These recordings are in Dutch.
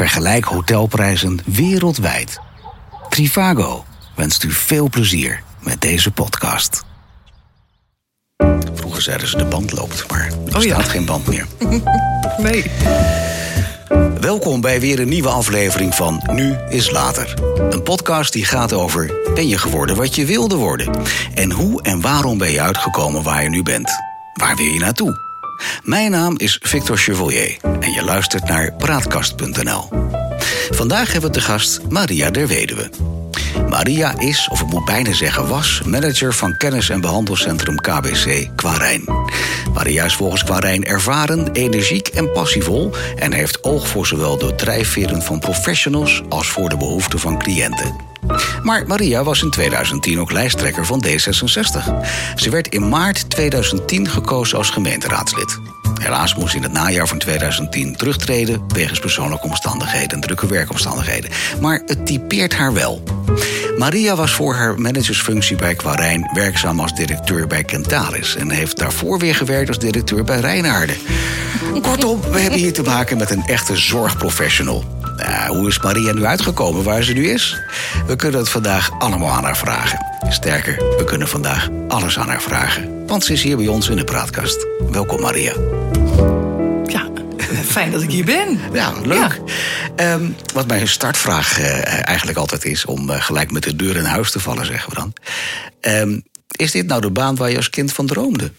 Vergelijk hotelprijzen wereldwijd. Trivago wenst u veel plezier met deze podcast. Vroeger zeiden ze de band loopt, maar er Oh ja. staat geen band meer. Nee. Welkom bij weer een nieuwe aflevering van Nu is Later. Een podcast die gaat over ben je geworden wat je wilde worden? En hoe en waarom ben je uitgekomen waar je nu bent? Waar wil je naartoe? Mijn naam is Victor Chevalier en je luistert naar Praatkast.nl. Vandaag hebben we te gast Maria der Weduwe. Maria is, of ik moet bijna zeggen was, manager van kennis- en behandelcentrum KBC Quarijn. Maria is volgens Quarijn ervaren, energiek en passievol en heeft oog voor zowel de drijfveren van professionals als voor de behoeften van cliënten. Maar Maria was in 2010 ook lijsttrekker van D66. Ze werd in maart 2010 gekozen als gemeenteraadslid. Helaas moest ze in het najaar van 2010 terugtreden wegens persoonlijke omstandigheden en drukke werkomstandigheden. Maar het typeert haar wel. Maria was voor haar managersfunctie bij Quarijn werkzaam als directeur bij Kentalis en heeft daarvoor weer gewerkt als directeur bij Rijnaarden. Kortom, we hebben hier te maken met een echte zorgprofessional. Nou, hoe is Maria nu uitgekomen waar ze nu is? We kunnen het vandaag allemaal aan haar vragen. Sterker, we kunnen vandaag alles aan haar vragen. Want ze is hier bij ons in de praatkast. Welkom Maria. Ja, fijn dat ik hier ben. Ja, leuk. Ehm, wat mijn startvraag eh, eigenlijk altijd is... om eh, gelijk met de deur in huis te vallen, zeggen we dan. Ehm, is dit nou de baan waar je als kind van droomde?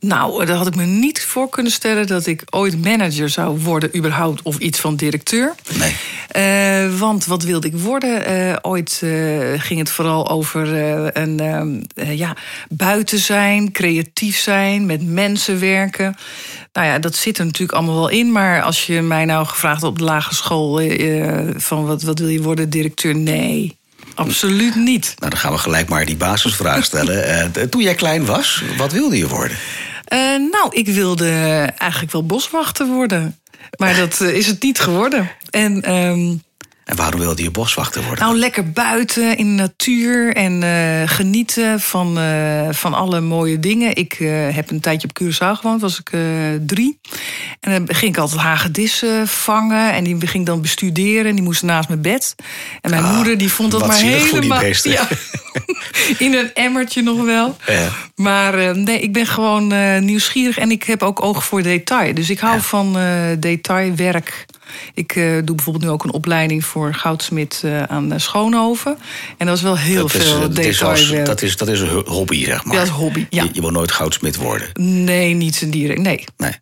Nou, daar had ik me niet voor kunnen stellen dat ik ooit manager zou worden, überhaupt, of iets van directeur. Nee. Eh, want wat wilde ik worden? Eh, ooit eh, ging het vooral over een, ehm, eh, ja, buiten zijn, creatief zijn, met mensen werken. Nou ja, dat zit er natuurlijk allemaal wel in. Maar als je mij nou gevraagd op de lagere school: van wat, wat wil je worden, directeur? Nee, absoluut niet. Nou, dan gaan we gelijk maar die basisvraag stellen. Eh, toen jij klein was, wat wilde je worden? Eh, nou, ik wilde eigenlijk wel boswachter worden. Maar dat eh, is het niet geworden. En ehm, En waarom wilde je boswachter worden? nou, lekker buiten in de natuur en eh, genieten van, eh, van alle mooie dingen. Ik eh, heb een tijdje op Curaçao gewoond, was ik drie. En dan ging ik altijd hagedissen vangen. En die ging dan bestuderen. En die moesten naast mijn bed. En mijn Ah, moeder die vond dat maar zielig voor die helemaal... Ja, in een emmertje nog wel. Ja. Maar nee, ik ben gewoon nieuwsgierig en ik heb ook oog voor detail. Dus ik hou van eh, detailwerk. Ik eh, doe bijvoorbeeld nu ook een opleiding voor goudsmid eh, aan eh, Schoonhoven. En dat is wel heel dat, is, veel eh, dat, is als- dat, is, dat is een hobby, zeg maar. Ja, dat is hobby, ja. Je, je wil nooit goudsmid worden. Nee, niet zijn dieren. Nee. Nee.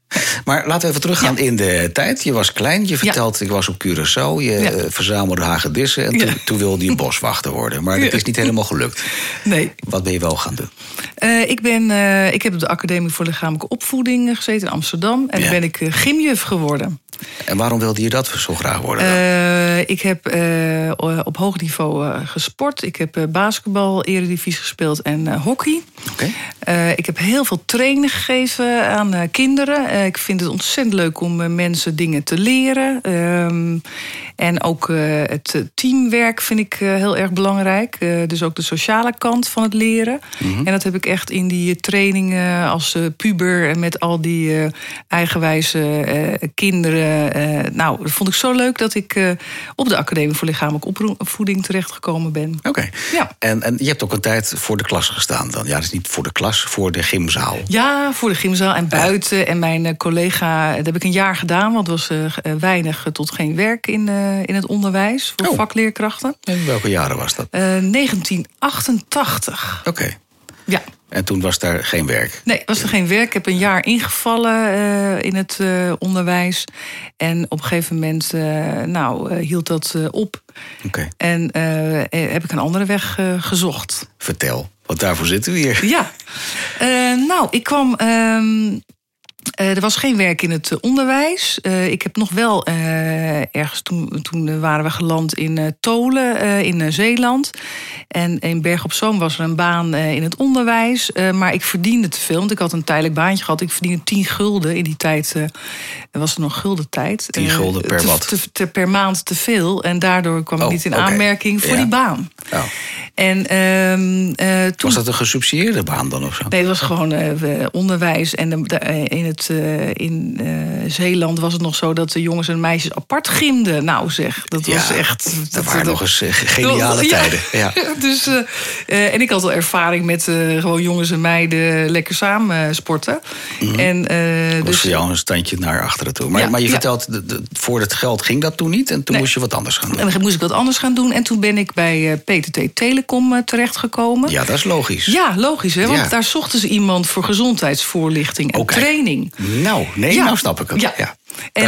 Maar laten we even teruggaan Ja. in de tijd. Je was klein, je vertelt, ik was op Curaçao. Je Ja. verzamelde hagedissen en toen, Ja. toen wilde je boswachter worden. Maar dat Ja. is niet helemaal gelukt. Nee. Wat ben je wel gaan doen? Ik, ben, ik heb op de Academie voor Lichamelijke Opvoeding gezeten in Amsterdam. En Ja. dan ben ik gymjuf geworden. En waarom wilde je dat zo graag worden? Eh, ik heb eh, op hoog niveau eh, gesport. Ik heb basketbal, eredivisie gespeeld en hockey. Oké. Eh, ik heb heel veel training gegeven aan eh, kinderen. Eh, ik vind het ontzettend leuk om mensen dingen te leren. Ehm, en ook het teamwerk vind ik heel erg belangrijk. Dus ook de sociale kant van het leren. En dat heb ik echt in die trainingen als puber... en met al die eigenwijze kinderen. nou, dat vond ik zo leuk dat ik op de Academie voor Lichamelijke Opvoeding terechtgekomen ben. Oké. Ja. En, en je hebt ook een tijd voor de klas gestaan dan? Ja, dat is niet voor de klas, voor de gymzaal. Ja, voor de gymzaal en buiten. En mijn eh, collega, dat heb ik een jaar gedaan, want er was eh, eh, weinig tot geen werk in, in het onderwijs voor Oh. vakleerkrachten. In welke jaren was dat? Eh 1988. Oké. Ja. En toen was daar geen werk. Nee, was er geen werk. Ik heb een jaar ingevallen eh, in het eh, onderwijs. En op een gegeven moment uh, nou, hield dat op. Oké. En heb ik een andere weg gezocht. Vertel, want daarvoor zitten we hier. Ja. Nou, ik kwam. Uh, er was geen werk in het onderwijs. Uh, ik heb nog wel uh, ergens toen, toen waren we geland in Tolen in Zeeland. En in Berg op Zoom was er een baan in het onderwijs. maar ik verdiende te veel, want ik had een tijdelijk baantje gehad. Ik verdiende 10 gulden. In die tijd was er nog gulden tijd. 10 gulden per wat? Te, te, per maand te veel. En daardoor kwam ik Oh, niet in aanmerking voor Ja. die baan. Oh. En um, toen Was dat een gesubsidieerde baan dan of zo? Nee, het was gewoon onderwijs. En de, de, in het het, uh, in uh, Zeeland was het nog zo dat de jongens en meisjes apart gimden. Nou zeg, dat was echt... Dat dat waren nog eens eh, geniale Ja. tijden. Ja. dus, eh, eh, en ik had al ervaring met eh, gewoon jongens en meiden lekker samen eh, sporten. En, eh, was dus, voor jou een standje naar achteren toe. Maar, maar je vertelt, voor het geld ging dat toen niet. En toen Nee. moest je wat anders gaan doen. en dan moest ik wat anders gaan doen. En toen ben ik bij eh, PTT Telecom eh, terechtgekomen. Ja, dat is logisch. Ja, logisch hè, want daar zochten ze iemand voor gezondheidsvoorlichting en Oké. training. Nou, nee, Ja. nou snap ik het. Ja. Ja. En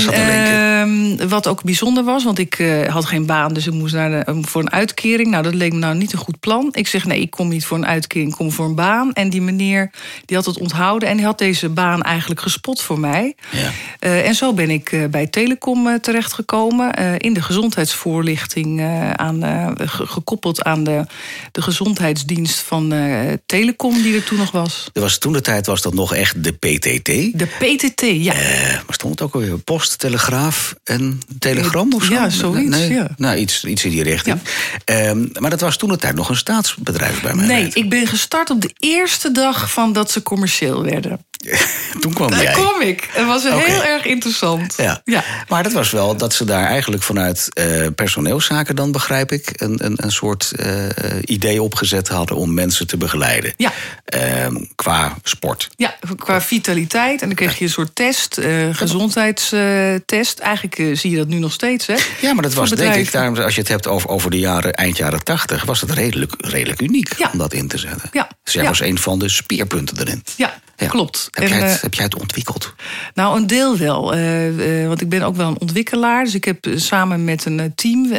ehm, wat ook bijzonder was, want ik eh, had geen baan, dus ik moest naar de, voor een uitkering. Nou, dat leek me nou niet een goed plan. Ik zeg nee, ik kom niet voor een uitkering, ik kom voor een baan. En die meneer die had het onthouden en die had deze baan eigenlijk gespot voor mij. Ja. Eh, en zo ben ik eh, bij Telecom eh, terechtgekomen. eh, in de gezondheidsvoorlichting eh, aan, eh, ge- gekoppeld aan de, de gezondheidsdienst van eh, Telecom die er toen nog was. Er was, toen de tijd was dat nog echt de PTT. De PTT, ja. Eh, maar stond het ook alweer? Post, telegraaf en telegram of zo? Ja, zoiets, ja. Nou, iets, iets in die richting. Ehm, maar dat was toen de tijd nog een staatsbedrijf bij mij. Nee, ik ben gestart op de eerste dag van dat ze commercieel werden. Toen kwam Daar jij. kwam ik. Het was heel erg interessant. Ja. ja. maar dat was wel dat ze daar eigenlijk vanuit eh, personeelszaken dan, begrijp ik... een, een, een soort eh, idee opgezet hadden om mensen te begeleiden. Ja. Ehm, qua sport. Ja, qua vitaliteit. En dan kreeg je een soort test, gezondheidstest. Eigenlijk zie je dat nu nog steeds, hè? Ja, maar dat was denk ik, daarom, als je het hebt over, over de jaren, eind jaren tachtig... was het redelijk, redelijk uniek Ja. om dat in te zetten. Ja. Dus jij Ja. was een van de speerpunten erin. Ja, Ja. klopt. Heb, En, jij het, eh, heb jij het ontwikkeld? Nou, een deel wel. Eh, eh, want ik ben ook wel een ontwikkelaar. Dus ik heb samen met een team... eh,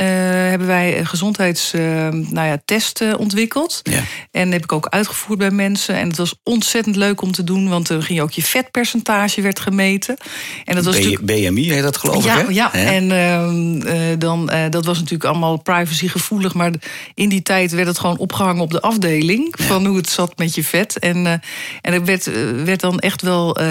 hebben wij een gezondheids, eh, nou ja, testen ontwikkeld. Ja. En heb ik ook uitgevoerd bij mensen. En het was ontzettend leuk om te doen. Want dan ging je ook je vetpercentage werd gemeten. En dat was B- natuurlijk... BMI heet dat geloof ja, ik, hè? ja. Hè? en ehm, eh, dan, dat was natuurlijk allemaal privacygevoelig. Maar in die tijd werd het gewoon opgehangen op de afdeling. Van hoe het zat met je vet. En, en er werd, werd dan echt wel... eh,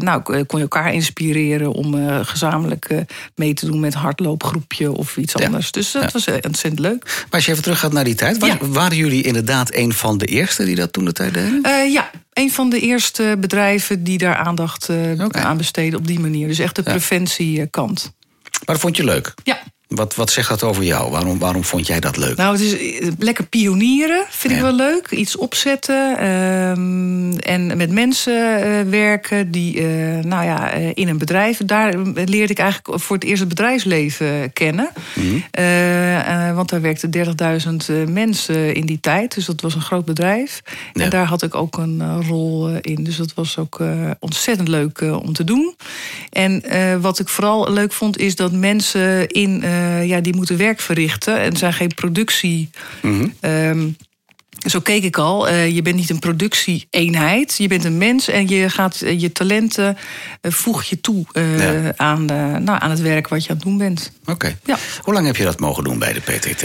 nou, kon je elkaar inspireren om eh, gezamenlijk eh, mee te doen met hardloopgroepje of iets Ja. anders. Dus dat Ja. was ontzettend leuk. Maar als je even terug gaat naar die tijd... Ja. waren jullie inderdaad een van de eerste die dat toen de tijd deden? Ja, een van de eerste bedrijven die daar aandacht aan besteden op die manier. Dus echt de preventiekant. Maar dat vond je leuk? Ja. Wat, wat zegt dat over jou? Waarom, waarom vond jij dat leuk? Nou, het is eh, lekker pionieren, vind ik wel leuk. Iets opzetten ehm, en met mensen eh, werken die, eh, nou ja, in een bedrijf. Daar leerde ik eigenlijk voor het eerst het bedrijfsleven kennen. Mhm. Want daar werkten 30.000 eh, mensen in die tijd, dus dat was een groot bedrijf. Ja. En daar had ik ook een rol in, dus dat was ook ontzettend leuk om te doen. En wat ik vooral leuk vond, is dat mensen in, eh, ja, die moeten werk verrichten. En zijn geen productie. Mhm. ehm, zo keek ik al. eh, je bent niet een productieeenheid. Je bent een mens en je gaat eh, je talenten voeg je toe Ja. aan, nou, aan het werk wat je aan het doen bent. Oké. Ja. Hoe lang heb je dat mogen doen bij de PTT?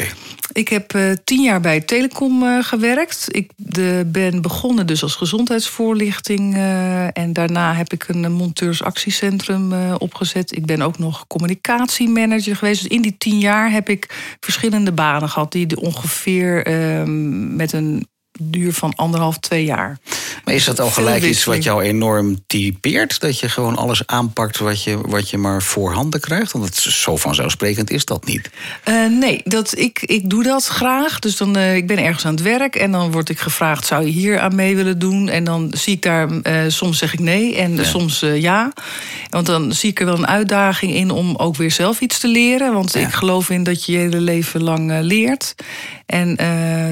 Ik heb eh, tien jaar bij Telecom eh, gewerkt. Ik de, ben begonnen dus als gezondheidsvoorlichting. eh, en daarna heb ik een monteursactiecentrum opgezet. Ik ben ook nog communicatiemanager geweest. Dus in die tien jaar heb ik verschillende banen gehad... die ongeveer eh, met een duur van anderhalf, twee jaar. Maar is dat al gelijk iets wat jou enorm typeert? Dat je gewoon alles aanpakt wat je, wat je maar voorhanden krijgt? Want het is zo vanzelfsprekend is dat niet. Eh, nee, dat, ik, ik doe dat graag. Dus dan, eh, ik ben ergens aan het werk en dan word ik gevraagd: zou je hier aan mee willen doen? En dan zie ik daar, eh, soms zeg ik nee en Ja. soms ja. Want dan zie ik er wel een uitdaging in om ook weer zelf iets te leren. Want Ja. ik geloof in dat je je hele leven lang leert. En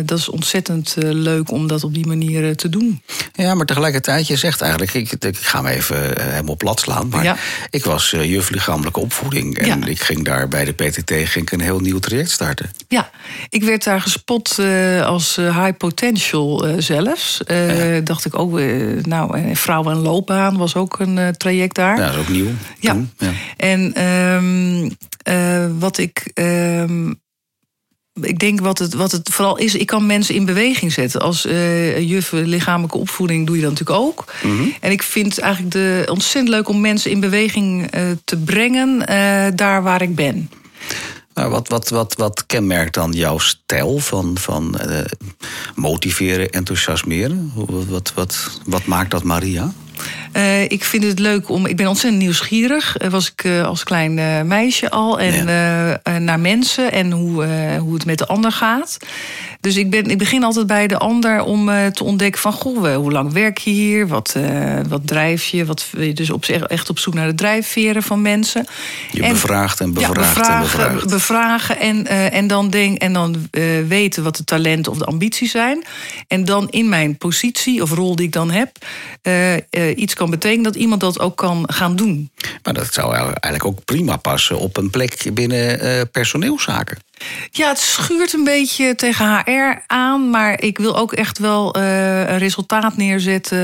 dat is ontzettend leuk om dat op die manier te doen. Ja, maar tegelijkertijd, je zegt eigenlijk, ik, ik ga me even eh, helemaal plat slaan. Maar Ja. ik was juf lichamelijke opvoeding. En Ja. ik ging daar bij de PTT ging ik een heel nieuw traject starten. Ja, ik werd daar gespot eh, als high potential eh, zelfs. Dacht ik ook, eh, nou, en vrouwen en loopbaan was ook een traject daar. Ja, dat is ook nieuw. Ja. toen, ja. En ehm, eh, wat ik. ehm, ik denk wat het, wat het vooral is, ik kan mensen in beweging zetten. Als eh juf lichamelijke opvoeding doe je dat natuurlijk ook. Mhm. En ik vind het eigenlijk de, ontzettend leuk om mensen in beweging eh, te brengen eh, daar waar ik ben. Nou, wat, wat, wat, wat kenmerkt dan jouw stijl van, van motiveren, enthousiasmeren? Hoe- Wat, wat, wat maakt dat Maria? Uh, ik vind het leuk om. Ik ben ontzettend nieuwsgierig. Uh, was ik uh, als klein meisje al. En ja. naar mensen en hoe, hoe het met de ander gaat. Dus ik, ben, ik begin altijd bij de ander om te ontdekken van goh, hoe lang werk je hier? Wat, wat drijf je? Wat, dus op, echt op zoek naar de drijfveren van mensen. Je en, bevraagt en bevraagt ja, bevragen, en bevraagt. Bevragen en, en dan, denk, en dan weten wat de talenten of de ambities zijn. En dan in mijn positie of rol die ik dan heb, iets kan betekenen dat iemand dat ook kan gaan doen. Maar dat zou eigenlijk ook prima passen op een plek binnen uh, personeelszaken. Ja, het schuurt een beetje tegen HR aan. Maar ik wil ook echt wel uh, een resultaat neerzetten.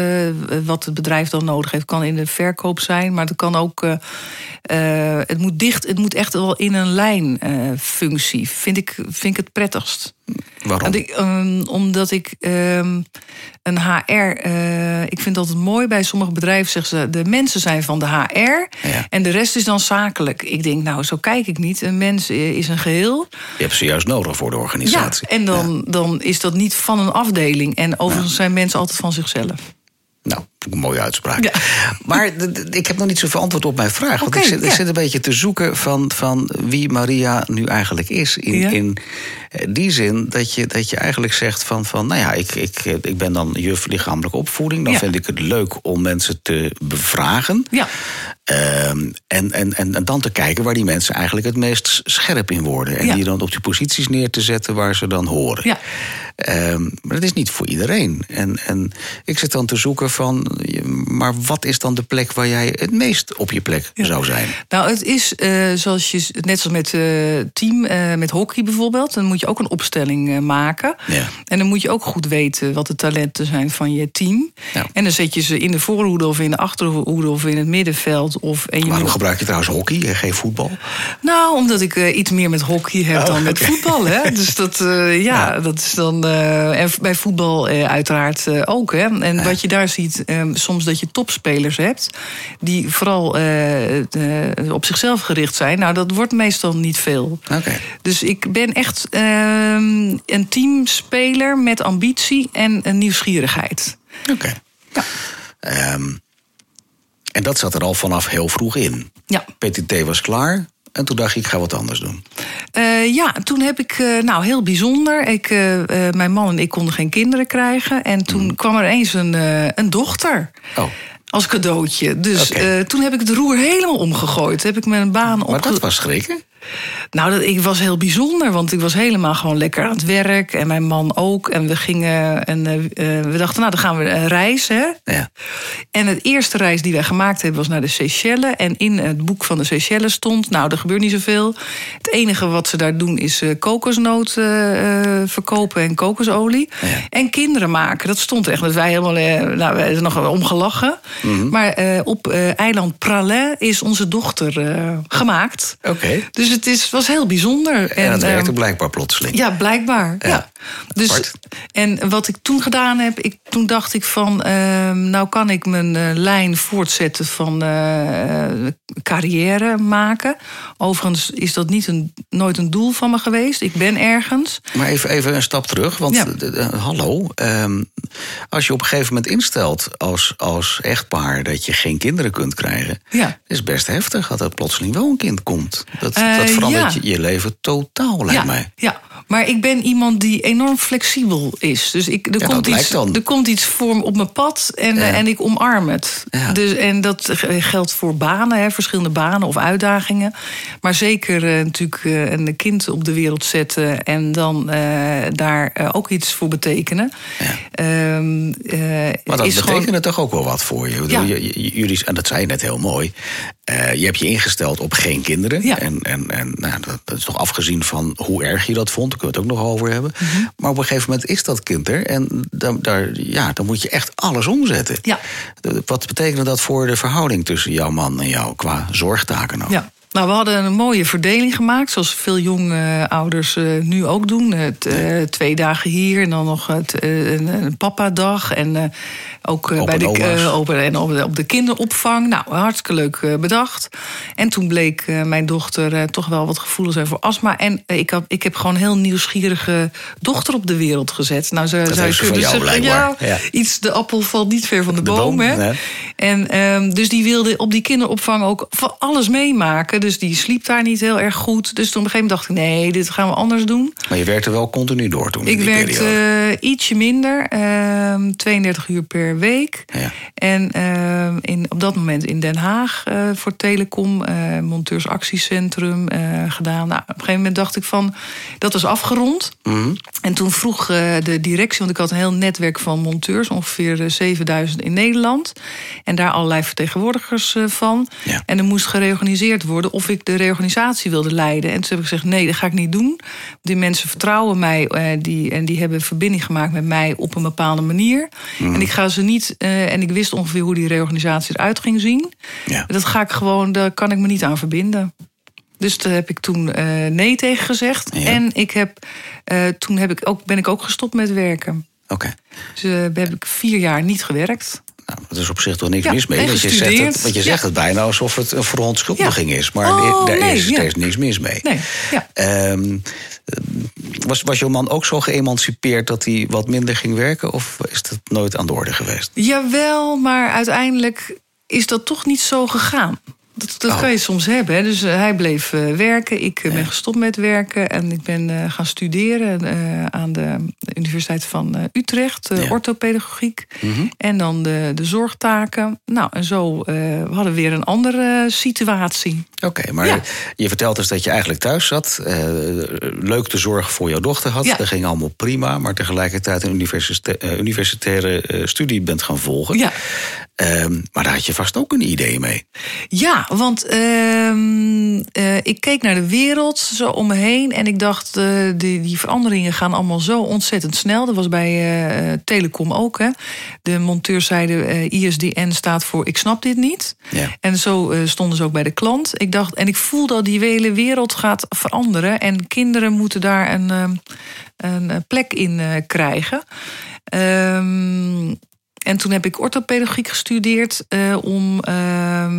Eh, wat het bedrijf dan nodig heeft. Het kan in de verkoop zijn, maar het kan ook. Uh, het moet dicht, het moet echt wel in een lijnfunctie. vind, ik, vind ik het prettigst. Waarom? Ik, um, omdat ik um, een HR. Uh, ik vind altijd mooi bij sommige bedrijven zeggen ze: de mensen zijn van de HR ja. en de rest is dan zakelijk. Ik denk, nou, zo kijk ik niet. Een mens is een geheel. Je hebt ze juist nodig voor de organisatie. Ja, en dan, ja. dan is dat niet van een afdeling. En overigens zijn mensen altijd van zichzelf. Nou, een mooie uitspraak. Ja. Maar ik heb nog niet zoveel antwoord op mijn vraag. Okay, want ik zit, ja. ik zit, een beetje te zoeken van, van wie Maria nu eigenlijk is. In, Ja. in die zin dat je, dat je eigenlijk zegt van, van nou ja, ik, ik, ik ben dan juf lichamelijke opvoeding. Dan vind ik het leuk om mensen te bevragen. Ja, Ehm, en, en, en, en dan te kijken waar die mensen eigenlijk het meest scherp in worden. En die dan op die posities neer te zetten waar ze dan horen. ja. Ehm, maar dat is niet voor iedereen. En, en ik zit dan te zoeken van, maar wat is dan de plek waar jij het meest op je plek Ja. zou zijn? Nou, het is eh, zoals je, net zoals met eh team, eh, met hockey bijvoorbeeld, dan moet je ook een opstelling maken. Ja. En dan moet je ook goed weten wat de talenten zijn van je team. Ja. En dan zet je ze in de voorhoede of in de achterhoede of in het middenveld. Of, en je Waarom moet- gebruik je trouwens hockey en geen voetbal? Nou, omdat ik iets meer met hockey heb Oh, dan met voetbal. Hè? Dus dat, ja, dat is dan. en bij voetbal uiteraard ook. Hè? En wat je daar ziet, eh, soms dat je topspelers hebt. die vooral eh, eh, op zichzelf gericht zijn. Nou, dat wordt meestal niet veel. Oké. Dus ik ben echt ehm, een teamspeler met ambitie en een nieuwsgierigheid. Oké. Ehm, en dat zat er al vanaf heel vroeg in. Ja. PTT was klaar. En toen dacht ik, ik ga wat anders doen. Eh, ja, toen heb ik, eh, nou heel bijzonder. Ik, eh, mijn man en ik konden geen kinderen krijgen. En toen kwam er eens een, een dochter. Oh, Als cadeautje. Dus toen heb ik het roer helemaal omgegooid. Heb ik mijn baan maar opge... dat was schrikken. Nou, dat, ik was heel bijzonder, want ik was helemaal gewoon lekker aan het werk. En mijn man ook. En we gingen. En eh, eh, we dachten, nou, dan gaan we een reis. Hè? Ja. En het eerste reis die wij gemaakt hebben was naar de Seychelles. En in het boek van de Seychelles stond, nou, er gebeurt niet zoveel. Het enige wat ze daar doen is eh, kokosnoot eh, eh, verkopen en kokosolie. Ja. En kinderen maken. Dat stond echt. Dat wij helemaal, eh, nou, wij zijn nog omgelachen. Mhm. Maar eh, op eh, eiland Pralais is onze dochter eh, gemaakt. Oké. Dus het is, was heel bijzonder. En dat ehm, werkte blijkbaar plotseling. ja, blijkbaar. Ja. Ja. Dus, Apart. en wat ik toen gedaan heb, ik, toen dacht ik van, ehm, nou kan ik mijn eh, lijn voortzetten van eh, carrière maken. Overigens is dat niet een, nooit een doel van me geweest. Ik ben ergens. Maar even, even een stap terug, want Ja. de- hallo. ehm, als je op een gegeven moment instelt als, als echtpaar dat je geen kinderen kunt krijgen, Ja. is best heftig dat er plotseling wel een kind komt. Dat, Eh, dat verandert ja. je, je leven totaal, lijkt ja, mij. ja, maar ik ben iemand die enorm flexibel is. Dus ik, er, Ja, komt iets, er komt iets voor op mijn pad en, Ja. eh, en ik omarm het. Ja. Dus, en dat geldt voor banen, hè, verschillende banen of uitdagingen. Maar zeker eh, natuurlijk eh, een kind op de wereld zetten en dan eh, daar eh, ook iets voor betekenen. Ehm, eh, Maar dat betekent toch ook wel wat voor je. Bedoel, jullie, en dat zei je net heel mooi. Eh, je hebt je ingesteld op geen kinderen. Ja. En, en, en nou, dat, dat is toch afgezien van hoe erg je dat vond. Daar kunnen we het ook nog over hebben. Mhm. Maar op een gegeven moment is dat kind er. En dan, daar, ja, dan moet je echt alles omzetten. Ja. Wat betekent dat voor de verhouding tussen jouw man en jou qua zorgtaken? ook? Ja. Nou, we hadden een mooie verdeling gemaakt, zoals veel jonge ouders uh, nu ook doen. Het, uh, twee dagen hier en dan nog het, uh, een, een papa-dag. En ook bij de, op, en op, de, op de kinderopvang. Nou, hartstikke leuk bedacht. En toen bleek mijn dochter toch wel wat gevoelens hebben voor astma. En ik, had, ik heb gewoon een heel nieuwsgierige dochter op de wereld gezet. Nou, ze, je kunnen zeggen, ja, ja, iets, de appel valt niet ver van de, de boom. hè? Nee. En um, dus die wilde op die kinderopvang ook van alles meemaken. Dus die sliep daar niet heel erg goed. Dus toen op een gegeven moment dacht ik, nee, dit gaan we anders doen. Maar je werkte wel continu door toen? Ik werkte uh, ietsje minder, uh, 32 uur per week. Ja. En uh, in, op dat moment in Den Haag uh, voor Telecom, uh, Monteursactiecentrum gedaan. Nou, op een gegeven moment dacht ik van, dat was afgerond. Mm -hmm. En toen vroeg de directie, want ik had een heel netwerk van monteurs, ongeveer 7000 in Nederland. En daar allerlei vertegenwoordigers van. Ja. En er moest gereorganiseerd worden of ik de reorganisatie wilde leiden. En toen heb ik gezegd: nee, dat ga ik niet doen. Die mensen vertrouwen mij uh, die, en die hebben verbinding gemaakt met mij op een bepaalde manier. Mm. En ik ga ze niet. Uh, en ik wist ongeveer hoe die reorganisatie eruit ging zien. Ja. Dat ga ik gewoon, daar kan ik me niet aan verbinden. Dus daar heb ik toen uh, nee tegen gezegd. Ja. En ik heb, toen heb ik ook, ben ik ook gestopt met werken. Oké. Okay. Dus heb ik vier jaar niet gewerkt. Nou, er is op zich toch niks mis mee. Want je zegt, het, want je zegt het bijna alsof het een verontschuldiging is. Maar oh, daar nee, is steeds niks mis mee. Nee, um, was, was jouw man ook zo geëmancipeerd dat hij wat minder ging werken? Of is dat nooit aan de orde geweest? Jawel, maar uiteindelijk is dat toch niet zo gegaan. Dat, dat oh. kan je soms hebben. Hè. Dus uh, hij bleef uh, werken. Ik uh, ben gestopt met werken. En ik ben gaan studeren aan de Universiteit van Utrecht. Ja. Orthopedagogiek. Mm -hmm. En dan de, de zorgtaken. Nou, en zo hadden we weer een andere situatie. Oké, okay, maar ja. je vertelt dus dat je eigenlijk thuis zat. leuk de zorg voor jouw dochter had. Ja. Dat ging allemaal prima. Maar tegelijkertijd een universita universitaire studie bent gaan volgen. Ja. Um, maar daar had je vast ook een idee mee. Ja, want uh, uh, ik keek naar de wereld zo om me heen en ik dacht, uh, die, die, veranderingen gaan allemaal zo ontzettend snel. Dat was bij uh, Telecom ook. Hè. De monteurs zeiden, ISDN staat voor ik snap dit niet. Ja. En zo stonden ze ook bij de klant. Ik dacht, en ik voelde dat die hele wereld gaat veranderen en kinderen moeten daar een, ehm, een plek in krijgen. Um, en toen heb ik orthopedagogiek gestudeerd uh, om uh,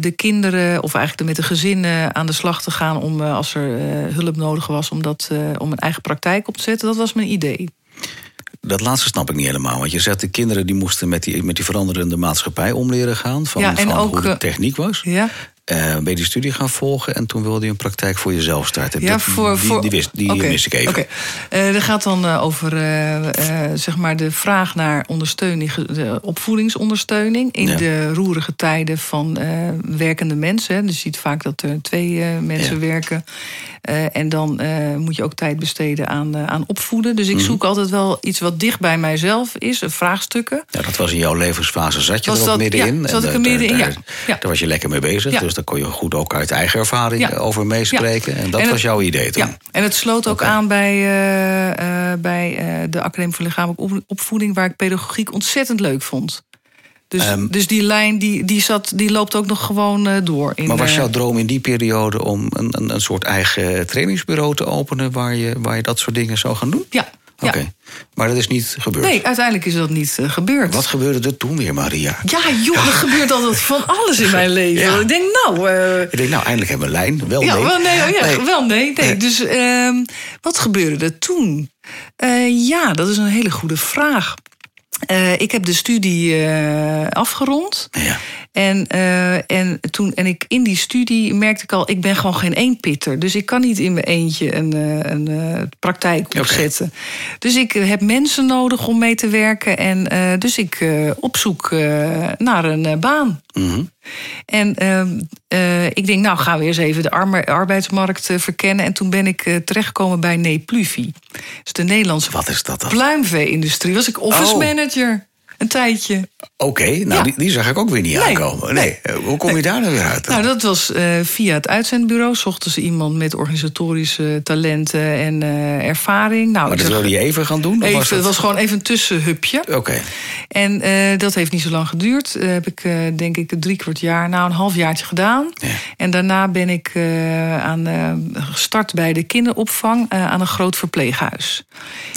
de kinderen, of eigenlijk met de gezinnen aan de slag te gaan om uh, als er hulp nodig was om, dat, om een eigen praktijk op te zetten. Dat was mijn idee. Dat laatste snap ik niet helemaal. Want je zegt de kinderen die moesten met die, met die veranderende maatschappij om leren gaan. Van, ja, en van ook, hoe de techniek was. Ja. Uh, ben je die studie gaan volgen en toen wilde je een praktijk voor jezelf starten. Ja, voor, die, voor, die, wist, die okay, ik even. Okay. Uh, dat gaat dan uh, over zeg maar de vraag naar ondersteuning, de opvoedingsondersteuning in ja. de roerige tijden van werkende mensen. Dus je ziet vaak dat er twee mensen ja. werken. en dan moet je ook tijd besteden aan, aan opvoeden. Dus ik mm -hmm. zoek altijd wel iets wat dicht bij mijzelf is, vraagstukken. Ja, dat was in jouw levensfase. Zat je was er ook middenin? Ja, zat ik er middenin, ja. Daar was je lekker mee bezig. Dus daar kon je goed ook uit eigen ervaring ja. over meespreken. Ja. En dat en het, was jouw idee toen? Ja, en het sloot ook okay. aan bij, uh, uh, bij uh, de Academie voor Lichamelijke Opvoeding... waar ik pedagogiek ontzettend leuk vond. Dus, um, dus die lijn die, die, zat, die loopt ook nog gewoon door. In, maar was jouw droom in die periode om een, een, een soort eigen trainingsbureau te openen... Waar je, waar je dat soort dingen zou gaan doen? Ja, Oké, okay. maar dat is niet gebeurd? Nee, uiteindelijk is dat niet uh, gebeurd. Wat gebeurde er toen weer, Maria? Ja, joh, er gebeurt altijd van alles in mijn leven. Ja. Ik denk, nou... Uh... Ik denk, nou, eindelijk hebben we een lijn. Wel ja, nee. Wel nee, oh, nee. Wel nee, nee. Dus uh, wat gebeurde er toen? Uh, ja, dat is een hele goede vraag. Ik heb de studie afgerond. Ja. En, uh, en, toen, en ik, in die studie merkte ik al, ik ben gewoon geen eenpitter. Dus ik kan niet in mijn eentje een, een, een praktijk opzetten. Okay. Dus ik heb mensen nodig om mee te werken. En dus ik opzoek naar een baan. Mm -hmm. En uh, ik denk, nou gaan we eens even de arbeidsmarkt uh, verkennen. En toen ben ik uh, terechtgekomen bij Nepluvi. Dus de Nederlandse Wat is dat dan? pluimvee-industrie. Was ik office oh. manager. Een tijdje. Oké, nou Ja. die, die zag ik ook weer niet Nee, aankomen. Nee. Eh, Hoe kom je daar nou weer uit? Nou, dat was eh, via het uitzendbureau. Zochten ze iemand met organisatorische talenten en eh, ervaring. Nou, maar dat wilde je even gaan doen? even, was dat- Het was gewoon even een tussenhupje. Oké, En dat heeft niet zo lang geduurd. Heb ik denk ik drie kwart jaar, nou een halfjaartje gedaan. Ja. En daarna ben ik aan, gestart bij de kinderopvang aan een groot verpleeghuis.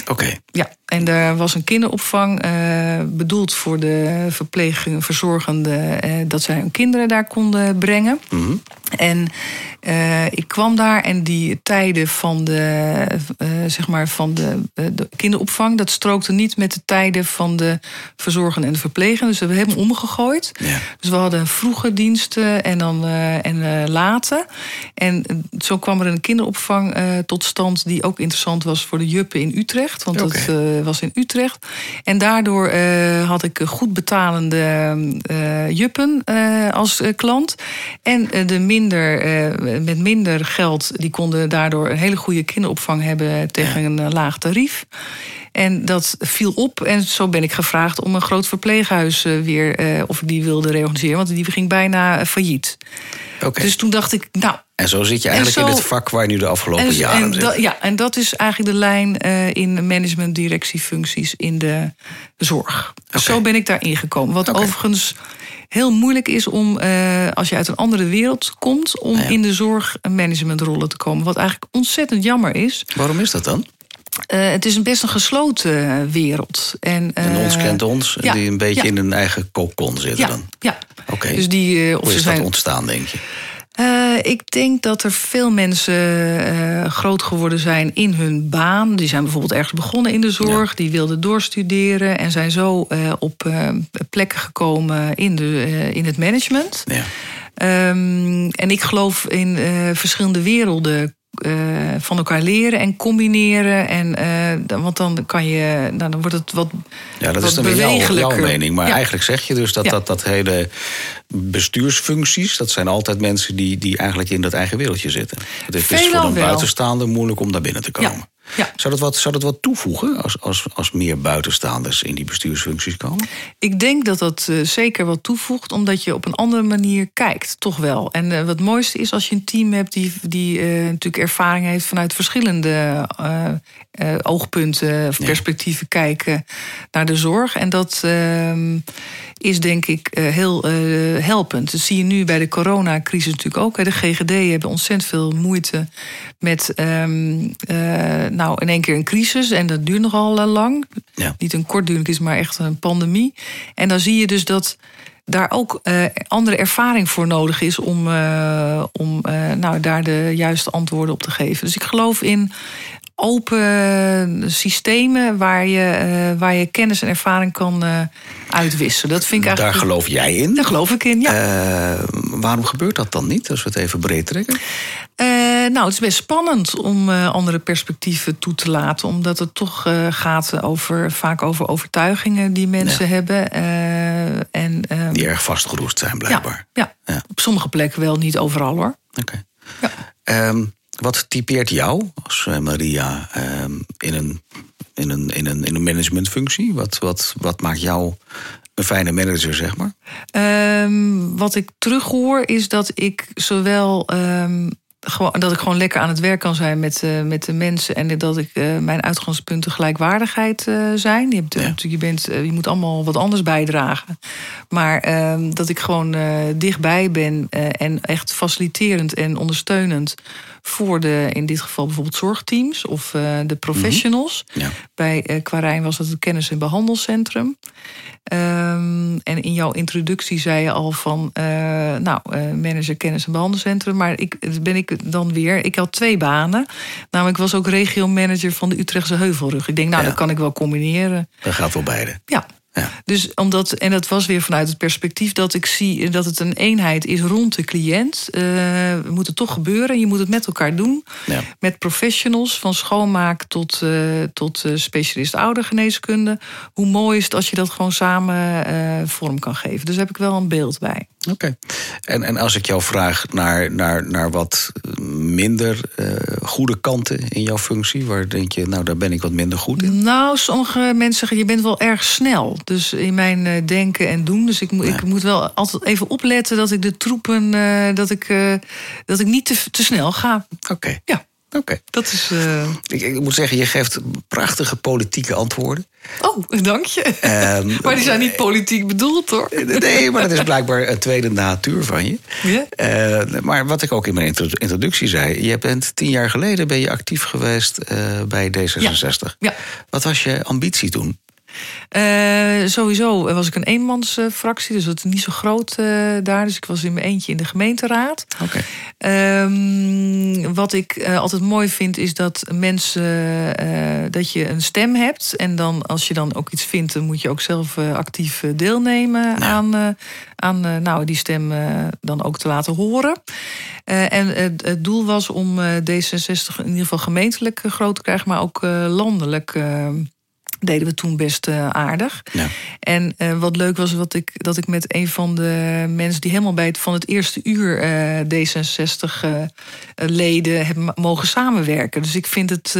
oké. Ja, en er was een kinderopvang eh, bedoeld voor de verpleging, verzorgenden, eh, dat zij hun kinderen daar konden brengen. Mhm. En eh, ik kwam daar en die tijden van de, zeg maar van de, de kinderopvang, dat strookte niet met de tijden van de verzorgenden en de verplegenden. Dus we hebben helemaal omgegooid. Ja. Dus we hadden vroege diensten en dan en late. En zo kwam er een kinderopvang tot stand die ook interessant was voor de juppen in Utrecht. Want dat was in Utrecht. En daardoor eh, had ik goed betalende eh, juppen eh, als eh, klant. En eh, de minder, eh, met minder geld, die konden daardoor een hele goede kinderopvang hebben tegen een eh, laag tarief. En dat viel op en zo ben ik gevraagd om een groot verpleeghuis eh, weer, eh, of ik die wilde reorganiseren, want die ging bijna eh, failliet. Oké. Dus toen dacht ik, nou, En zo zit je eigenlijk En in het vak waar je nu de afgelopen en, jaren en zit. ja, en dat is eigenlijk de lijn in management directiefuncties in de zorg. Zo ben ik daar ingekomen. Wat overigens heel moeilijk is om, als je uit een andere wereld komt, om Ja. in de zorg managementrollen te komen. Wat eigenlijk ontzettend jammer is. Waarom is dat dan? Eh, het is een best een gesloten eh, wereld. En, En eh, ons kent ons, ja, die een beetje ja. in een eigen kokon zitten ja, dan. ja. Oké. Dus die, eh, of Hoe is dat zijn ontstaan, denk je? Eh, ik denk dat er veel mensen eh, groot geworden zijn in hun baan. Die zijn bijvoorbeeld ergens begonnen in de zorg, die wilden doorstuderen en zijn zo eh, op eh, plekken gekomen in, de, eh, in het management. Ja. Ehm, en ik geloof in eh, verschillende werelden. Eh, van elkaar leren en combineren. En, eh, dan- want dan kan je. Nou, dan wordt het wat. Ja, dat wat is dan weer jouw, mening. Maar Ja. eigenlijk zeg je dus dat, Ja. dat dat hele bestuursfuncties... dat zijn altijd mensen die, die eigenlijk in dat eigen wereldje zitten. Het is dus Veelal voor een wel. buitenstaander moeilijk om daar binnen te komen. Ja. Ja. Zou, dat wat, zou dat wat toevoegen als, als, als meer buitenstaanders in die bestuursfuncties komen? Ik denk dat dat eh, zeker wat toevoegt, omdat je op een andere manier kijkt, toch wel. En eh, wat het mooiste is als je een team hebt die, die eh, natuurlijk ervaring heeft vanuit verschillende oogpunten of perspectieven kijken naar de zorg. En dat ehm, is denk ik heel helpend. Dat zie je nu bij de coronacrisis natuurlijk ook. hè. De GGD hebben ontzettend veel moeite met ehm, eh, nou in één keer een crisis. En dat duurt nogal eh, lang. Ja. Niet een kortdurend crisis, maar echt een pandemie. En dan zie je dus dat daar ook eh, andere ervaring voor nodig is om, eh, om nou, daar de juiste antwoorden op te geven. Dus ik geloof in open systemen waar je, waar je kennis en ervaring kan uitwisselen. Dat vind ik Daar eigenlijk. geloof jij in. Daar geloof ik in, ja. Waarom gebeurt dat dan niet, als we het even breed trekken? Nou, het is best spannend om eh, andere perspectieven toe te laten. Omdat het toch eh, gaat over, vaak over overtuigingen die mensen hebben. Eh, en, ehm, Die erg vastgeroest zijn, blijkbaar. ja, ja. Op sommige plekken wel, niet overal hoor. Oké. Ehm, wat typeert jou als Maria ehm, in, een, in, een, in, een, in een managementfunctie? Wat, wat, wat maakt jou een fijne manager, zeg maar? Wat ik terughoor is dat ik zowel dat ik gewoon lekker aan het werk kan zijn met, eh, met de mensen en dat ik eh, mijn uitgangspunten gelijkwaardigheid eh, zijn. Je, hebt, Ja. je, bent, je moet allemaal wat anders bijdragen. Maar ehm, dat ik gewoon dichtbij ben en echt faciliterend en ondersteunend voor de, in dit geval bijvoorbeeld zorgteams of de professionals. Ja. Bij Quarijn was het het kennis- en behandelcentrum. Ehm, en in jouw introductie zei je al van, nou, manager kennis- en behandelcentrum. Maar ik dat ben ik dan weer. Ik had twee banen. Namelijk, ik was ook regio-manager van de Utrechtse Heuvelrug. Ik denk, nou, Ja. dat kan ik wel combineren. Dat gaat wel beide. Ja. Ja. Dus omdat, en dat was weer vanuit het perspectief dat ik zie dat het een eenheid is rond de cliënt. Eh het moet het toch gebeuren. Je moet het met elkaar doen. Ja. Met professionals, van schoonmaak tot, eh, tot eh, specialist oudergeneeskunde. Hoe mooi is het als je dat gewoon samen eh, vorm kan geven. Dus daar heb ik wel een beeld bij. Oké. En, en als ik jou vraag naar, naar, naar wat minder eh, goede kanten in jouw functie? Waar denk je, nou, daar ben ik wat minder goed in? Nou, sommige mensen zeggen, je bent wel erg snel. Dus in mijn uh, denken en doen. Dus ik, mo Ja. ik moet wel altijd even opletten dat ik de troepen... eh, dat, ik, eh, dat ik niet te, te snel ga. Oké. Ja, Oké. dat is... eh, Ik, ik moet zeggen, je geeft prachtige politieke antwoorden. Oh, dank je. Ehm, maar die zijn niet politiek bedoeld, hoor. Nee, maar dat is blijkbaar een tweede natuur van je. Ja? Eh, maar wat ik ook in mijn intro- introductie zei... je bent tien jaar geleden ben je actief geweest eh, bij D66. Ja. Wat was je ambitie toen? Eh, sowieso was ik een eenmansfractie, dus dat is niet zo groot eh, daar. Dus ik was in mijn eentje in de gemeenteraad. Oké. Ehm, wat ik eh, altijd mooi vind, is dat mensen dat je een stem hebt. En dan als je dan ook iets vindt, dan moet je ook zelf actief deelnemen aan, aan nou, die stem dan ook te laten horen. En het, het doel was om eh, D66 in ieder geval gemeentelijk groot te krijgen, maar ook landelijk. Deden we toen best eh, aardig. Ja. En eh, wat leuk was wat ik, dat ik met een van de mensen die helemaal bij het, van het eerste uur eh, D66-leden heb mogen samenwerken. Dus ik vind het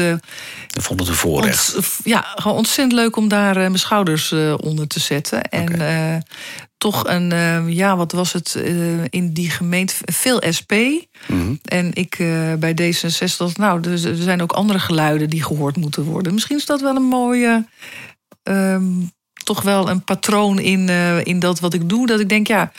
Ik vond het een voorrecht. ont- ja, gewoon ontzettend leuk om daar mijn schouders onder te zetten. En toch een, eh, ja, wat was het eh, in die gemeente? Veel SP. Mhm. En ik eh, bij D66 dacht, nou, er, er zijn ook andere geluiden die gehoord moeten worden. Misschien is dat wel een mooie, ehm, toch wel een patroon in, eh, in dat wat ik doe. Dat ik denk, ja,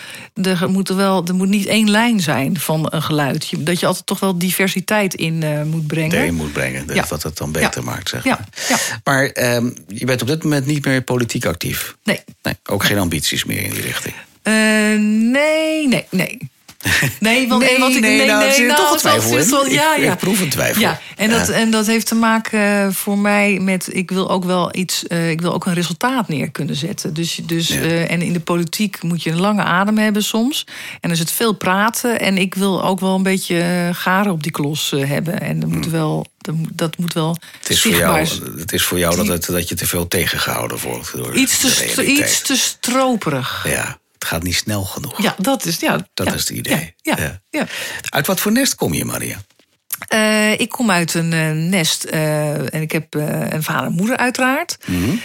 er moet, er wel, er moet niet één lijn zijn van een geluid. Je- Dat je altijd toch wel diversiteit in eh, moet brengen. erin moet brengen. Dat Ja. dat het dan beter maakt, zeg Ja, maar. ja. Maar ehm, je bent op dit moment niet meer politiek actief. Nee. Nee, ook geen ambities meer in die richting. Eh, nee, nee, nee. Nee, want, Nee, wat ik, nee, nou, er zit toch een het twijfel het is in. wel- ja, Ik- ja. ik proef een twijfel. Ja, en dat, en dat heeft te maken eh, voor mij met. Ik wil ook wel iets. eh, ik wil ook een resultaat neer kunnen zetten. Dus, dus, Ja. eh, en in de politiek moet je een lange adem hebben soms. En er zit veel praten. En ik wil ook wel een beetje garen op die klos hebben. En dat moet wel. Dat moet, wel Hmm. Het is voor jou, het is voor jou dat, het, dat je te veel tegengehouden wordt. Door Iets te, iets te stroperig. Ja, het gaat niet snel genoeg. Ja, dat is, ja, Dat ja, is het idee. Ja, ja. Uit wat voor nest kom je, Maria? Eh, ik kom uit een eh, nest eh, en ik heb een vader en moeder uiteraard. Mhm.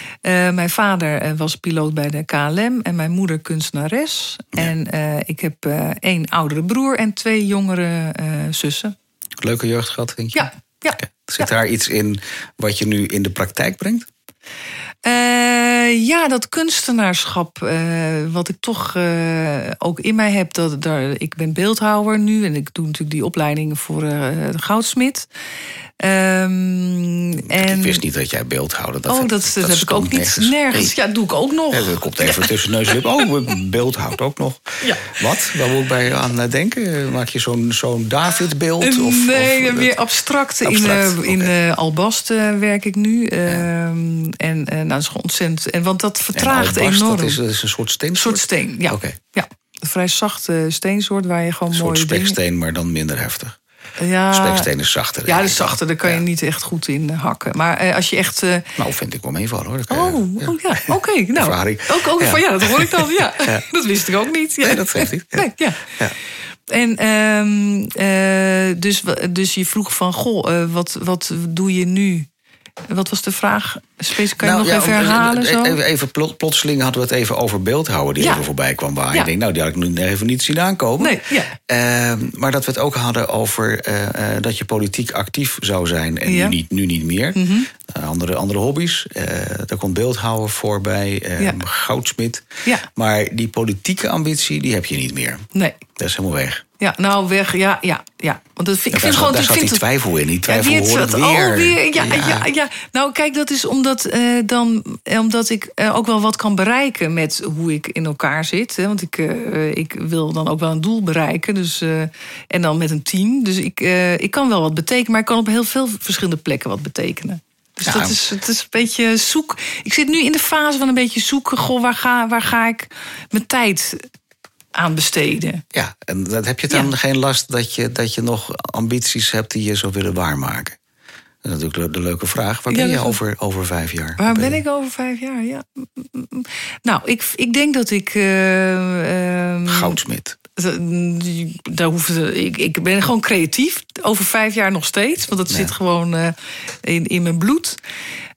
Mijn vader was piloot bij de KLM en mijn moeder kunstenares. En ik heb één oudere broer en twee jongere zussen. Leuke jeugd gehad, denk je? Ja, ja. Zit daar iets in wat je nu in de praktijk brengt? Eh, ja, dat kunstenaarschap, eh, wat ik toch eh, ook in mij heb. Dat, daar, ik ben beeldhouwer nu en ik doe natuurlijk die opleiding voor de goudsmit. Ehm, en, Ik wist niet dat jij beeldhouder dat oh, heb- dat, dat, heb ik ook niet nergens. Ja, doe ik ook nog. Ja, dat komt even tussen neus en lip. Oh, beeldhoudt ook nog. Ja. Wat? Waar moet ik bij aan denken? Maak je zo'n zo'n David-beeld? Of, nee, of, meer abstract. In, Abstract, in oké. Albast werk ik nu. Ehm, en nou, dat is gewoon ontzettend. En, want dat vertraagt enorm. Dat is, dat is een soort steen. Een soort steen, ja. Oké. ja. Een vrij zachte steensoort waar je gewoon Een soort dingen... speksteen, maar dan minder heftig. Ja, Speksteen is zachter. Ja, de ik. zachte, daar kan je Ja. niet echt goed in eh, hakken. Maar eh, als je echt... eh, Nou, vind ik wel meevallen hoor. Dat kan je- Oh, oh ja, oké. nou, ook, ook Ja. van ja, dat hoor ik dan. Ja, Ja. dat wist ik ook niet. Ja. Nee, dat geeft niet. Ja. Nee, ja. Ja. En ehm, eh, dus, dus je vroeg van, goh, eh, wat, wat doe je nu? Wat was de vraag? Kan je Nou, nog ja, even herhalen? Zo? Even, even plot- plotseling hadden we het even over beeldhouden die Ja. even voorbij kwam. Waar Ja. je denkt, nou, die had ik nu even niet zien aankomen. Nee. Ehm, maar dat we het ook hadden over eh, eh, dat je politiek actief zou zijn en nu, niet, nu niet meer. Mhm. Eh, andere, andere hobby's. Daar komt beeldhouden voorbij, eh Ja. goudsmit. Ja. Maar die politieke ambitie, die heb je niet meer. Nee. Dat is helemaal weg. Ja, nou weg, ja, ja, ja. Want dat, vind- ik vind gewoon... daar zat vind die het- twijfel in. Die twijfel ja, zat- weer. Oh, weer. Ja, ja. Ja. Ja, Nou, kijk, dat is omdat, eh, dan, eh, omdat ik eh, ook wel wat kan bereiken met hoe ik in elkaar zit. Hè. Want ik, eh, ik wil dan ook wel een doel bereiken. Dus, en dan met een team. Dus ik, ik kan wel wat betekenen, maar ik kan op heel veel verschillende plekken wat betekenen. Dus Ja. dat is, het is een beetje zoek. Ik zit nu in de fase van een beetje zoeken. Goh, waar ga, waar ga ik mijn tijd aan besteden? Ja, en dat heb je dan Ja. geen last dat je, dat je nog ambities hebt die je zou willen waarmaken? Dat is natuurlijk de, leuke vraag. Waar Ja, ben je over, over vijf jaar? Waar ben ik over vijf jaar? Ja. Nou, ik, ik denk dat ik. eh, ehm, Goudsmit. daar hoeft, ik, ik ben gewoon creatief. Over vijf jaar nog steeds. Want dat zit gewoon uh, in, in mijn bloed.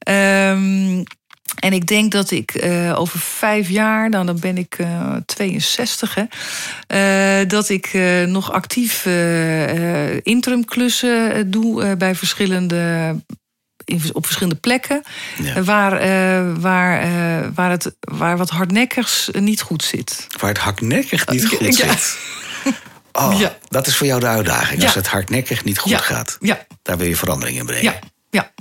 Um, en ik denk dat ik uh, over vijf jaar, nou, dan ben ik uh, 62, hè, uh, dat ik nog actief interimklussen doe bij verschillende op verschillende plekken. Ja. Waar, uh, waar, uh, waar, het, waar wat hardnekkigs niet goed zit. Waar het hardnekkig niet goed ja. zit. Oh, ja. dat is voor jou de uitdaging. Als het hardnekkig niet goed gaat, daar wil je verandering in brengen. Ja.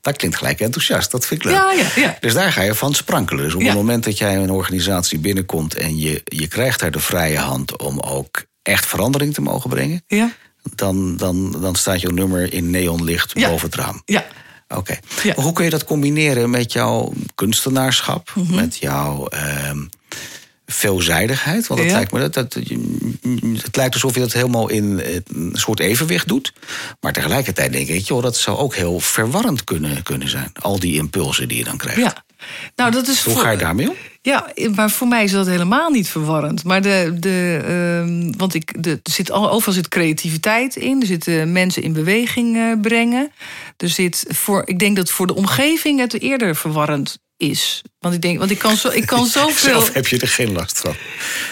Dat klinkt gelijk enthousiast. Dat vind ik leuk. Ja, ja, ja. Dus daar ga je van sprankelen. Dus op het moment dat jij een organisatie binnenkomt en je, je krijgt daar de vrije hand om ook echt verandering te mogen brengen. Ja dan, dan, dan staat jouw nummer in neonlicht boven het raam. Ja. Oké. Hoe kun je dat combineren met jouw kunstenaarschap, mhm. met jouw uh, veelzijdigheid? Want het, lijkt me, dat, dat, het lijkt alsof je dat helemaal in een soort evenwicht doet. Maar tegelijkertijd denk ik, joh, dat zou ook heel verwarrend kunnen, kunnen zijn. Al die impulsen die je dan krijgt. Ja. Nou, dat is Hoe ga je daarmee om? Ja, maar voor mij is dat helemaal niet verwarrend. Maar de, de, uh, want ik, de, er zit overal zit creativiteit in. Er zitten mensen in beweging uh, brengen. Er zit voor, ik denk dat voor de omgeving het eerder verwarrend is. Want ik denk, want ik kan, zo, ik kan zoveel. Zelf heb je er geen last van?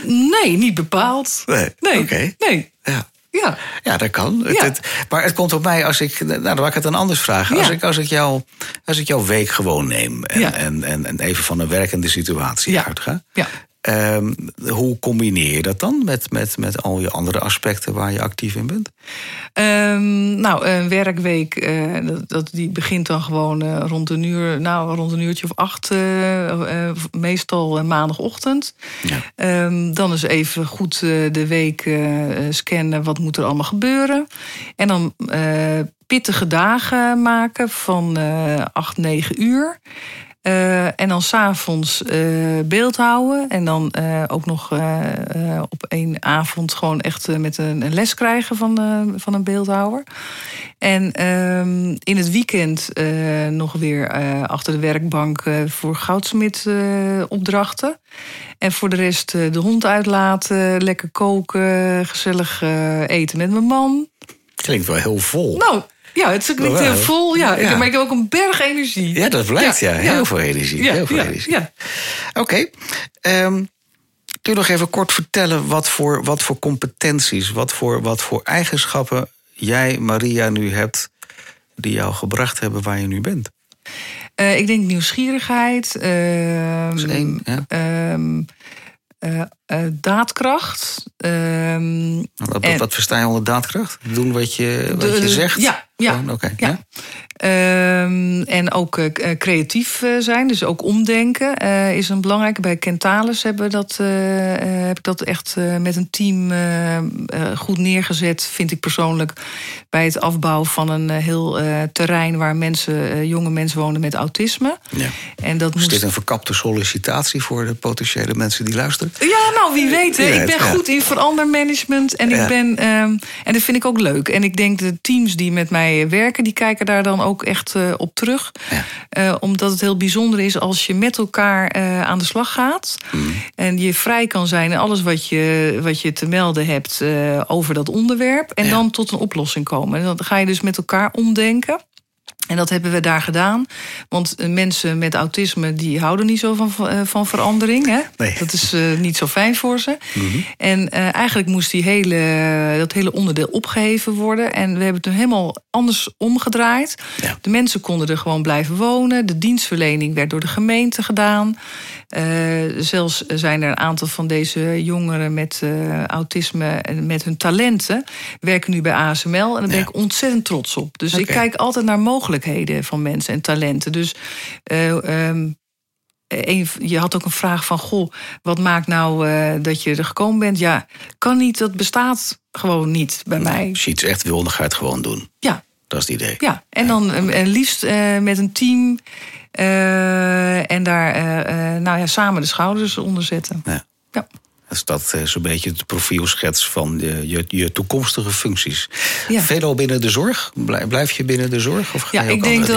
Nee, niet bepaald. Nee. Nee. Okay. nee. Ja. Ja, ja dat kan. Ja. Het, maar het komt op mij als ik. Nou, dan laat ik het dan anders vragen. Als, ik, als, ik jou, als ik jouw week gewoon neem. En, ja. en, en, en, even van een werkende situatie uitga. Um, hoe combineer je dat dan met, met, met al je andere aspecten waar je actief in bent? Um, nou, een werkweek, uh, dat, dat, die begint dan gewoon uh, rond, een uur, nou, rond een uurtje of acht, uh, meestal maandagochtend. Ja. Um, dan is even goed de week scannen, wat moet er allemaal gebeuren. En dan pittige dagen maken van acht, negen uur. Uh, en dan s'avonds uh, beeld houden. En dan uh, ook nog op één avond gewoon echt met een, een, les krijgen van, van een beeldhouwer. En ehm, in het weekend nog weer achter de werkbank voor goudsmid opdrachten. En voor de rest de hond uitlaten, lekker koken, gezellig eten met mijn man. Klinkt wel heel vol. Nou, ja, het zit niet heel vol. Ja. ja. Maar ik heb ook een berg energie. Ja, dat blijkt, ja. Heel veel energie. heel veel energie. Ja. Oké. Okay. Um, kun je nog even kort vertellen wat voor, wat voor competenties, wat voor, wat voor eigenschappen jij, Maria, nu hebt die jou gebracht hebben waar je nu bent? Uh, ik denk nieuwsgierigheid. Uh, dat is één, ja. Uh, uh, daadkracht. Ehm, wat, en, wat, versta je onder daadkracht? Doen wat je, wat de, je zegt? Ja, ja, okay, ja. ja. Um, en ook uh, creatief zijn, dus ook omdenken uh, is een belangrijke. Bij Kentalis hebben dat, uh, heb ik dat echt met een team goed neergezet, vind ik persoonlijk. Bij het afbouwen van een heel terrein waar mensen, jonge mensen wonen met autisme. Ja. En dat is moest... dit een verkapte sollicitatie voor de potentiële mensen die luisteren? Ja, nou wie weet. Wie ik ben goed in verandermanagement en ik ben. Um, en dat vind ik ook leuk. En ik denk de teams die met mij werken, die kijken daar dan ook echt uh, op terug. Ja. Uh, omdat het heel bijzonder is als je met elkaar uh, aan de slag gaat. Mm. En je vrij kan zijn in alles wat je, wat je te melden hebt over dat onderwerp. En ja. dan tot een oplossing komen. En dan ga je dus met elkaar omdenken. En dat hebben we daar gedaan. Want eh, mensen met autisme die houden niet zo van, eh, van verandering. Hè? Nee. Dat is uh, niet zo fijn voor ze. Mm -hmm. En uh, eigenlijk moest die hele, dat hele onderdeel opgeheven worden. En we hebben het nu helemaal anders omgedraaid. Ja. De mensen konden er gewoon blijven wonen. De dienstverlening werd door de gemeente gedaan. Uh, zelfs zijn er een aantal van deze jongeren met autisme en met hun talenten werken nu bij ASML. En daar ben ja. ik ontzettend trots op. Dus okay. ik kijk altijd naar mogelijkheden van mensen en talenten. Dus uh, um, een, je had ook een vraag van: Goh, wat maakt nou dat je er gekomen bent? Ja, kan niet, dat bestaat gewoon niet bij mij. Als je iets echt wil, dan ga je het gewoon doen. Ja. Dat is het idee. Ja, en dan ja. liefst met een team. Uh, en daar nou ja, samen de schouders onder zetten. Ja. ja. Is dat uh, zo'n beetje de profielschets van je, je, je toekomstige functies? Ja. Veelal binnen de zorg? Blijf je binnen de zorg? Of ga ja, je ook ik denk dat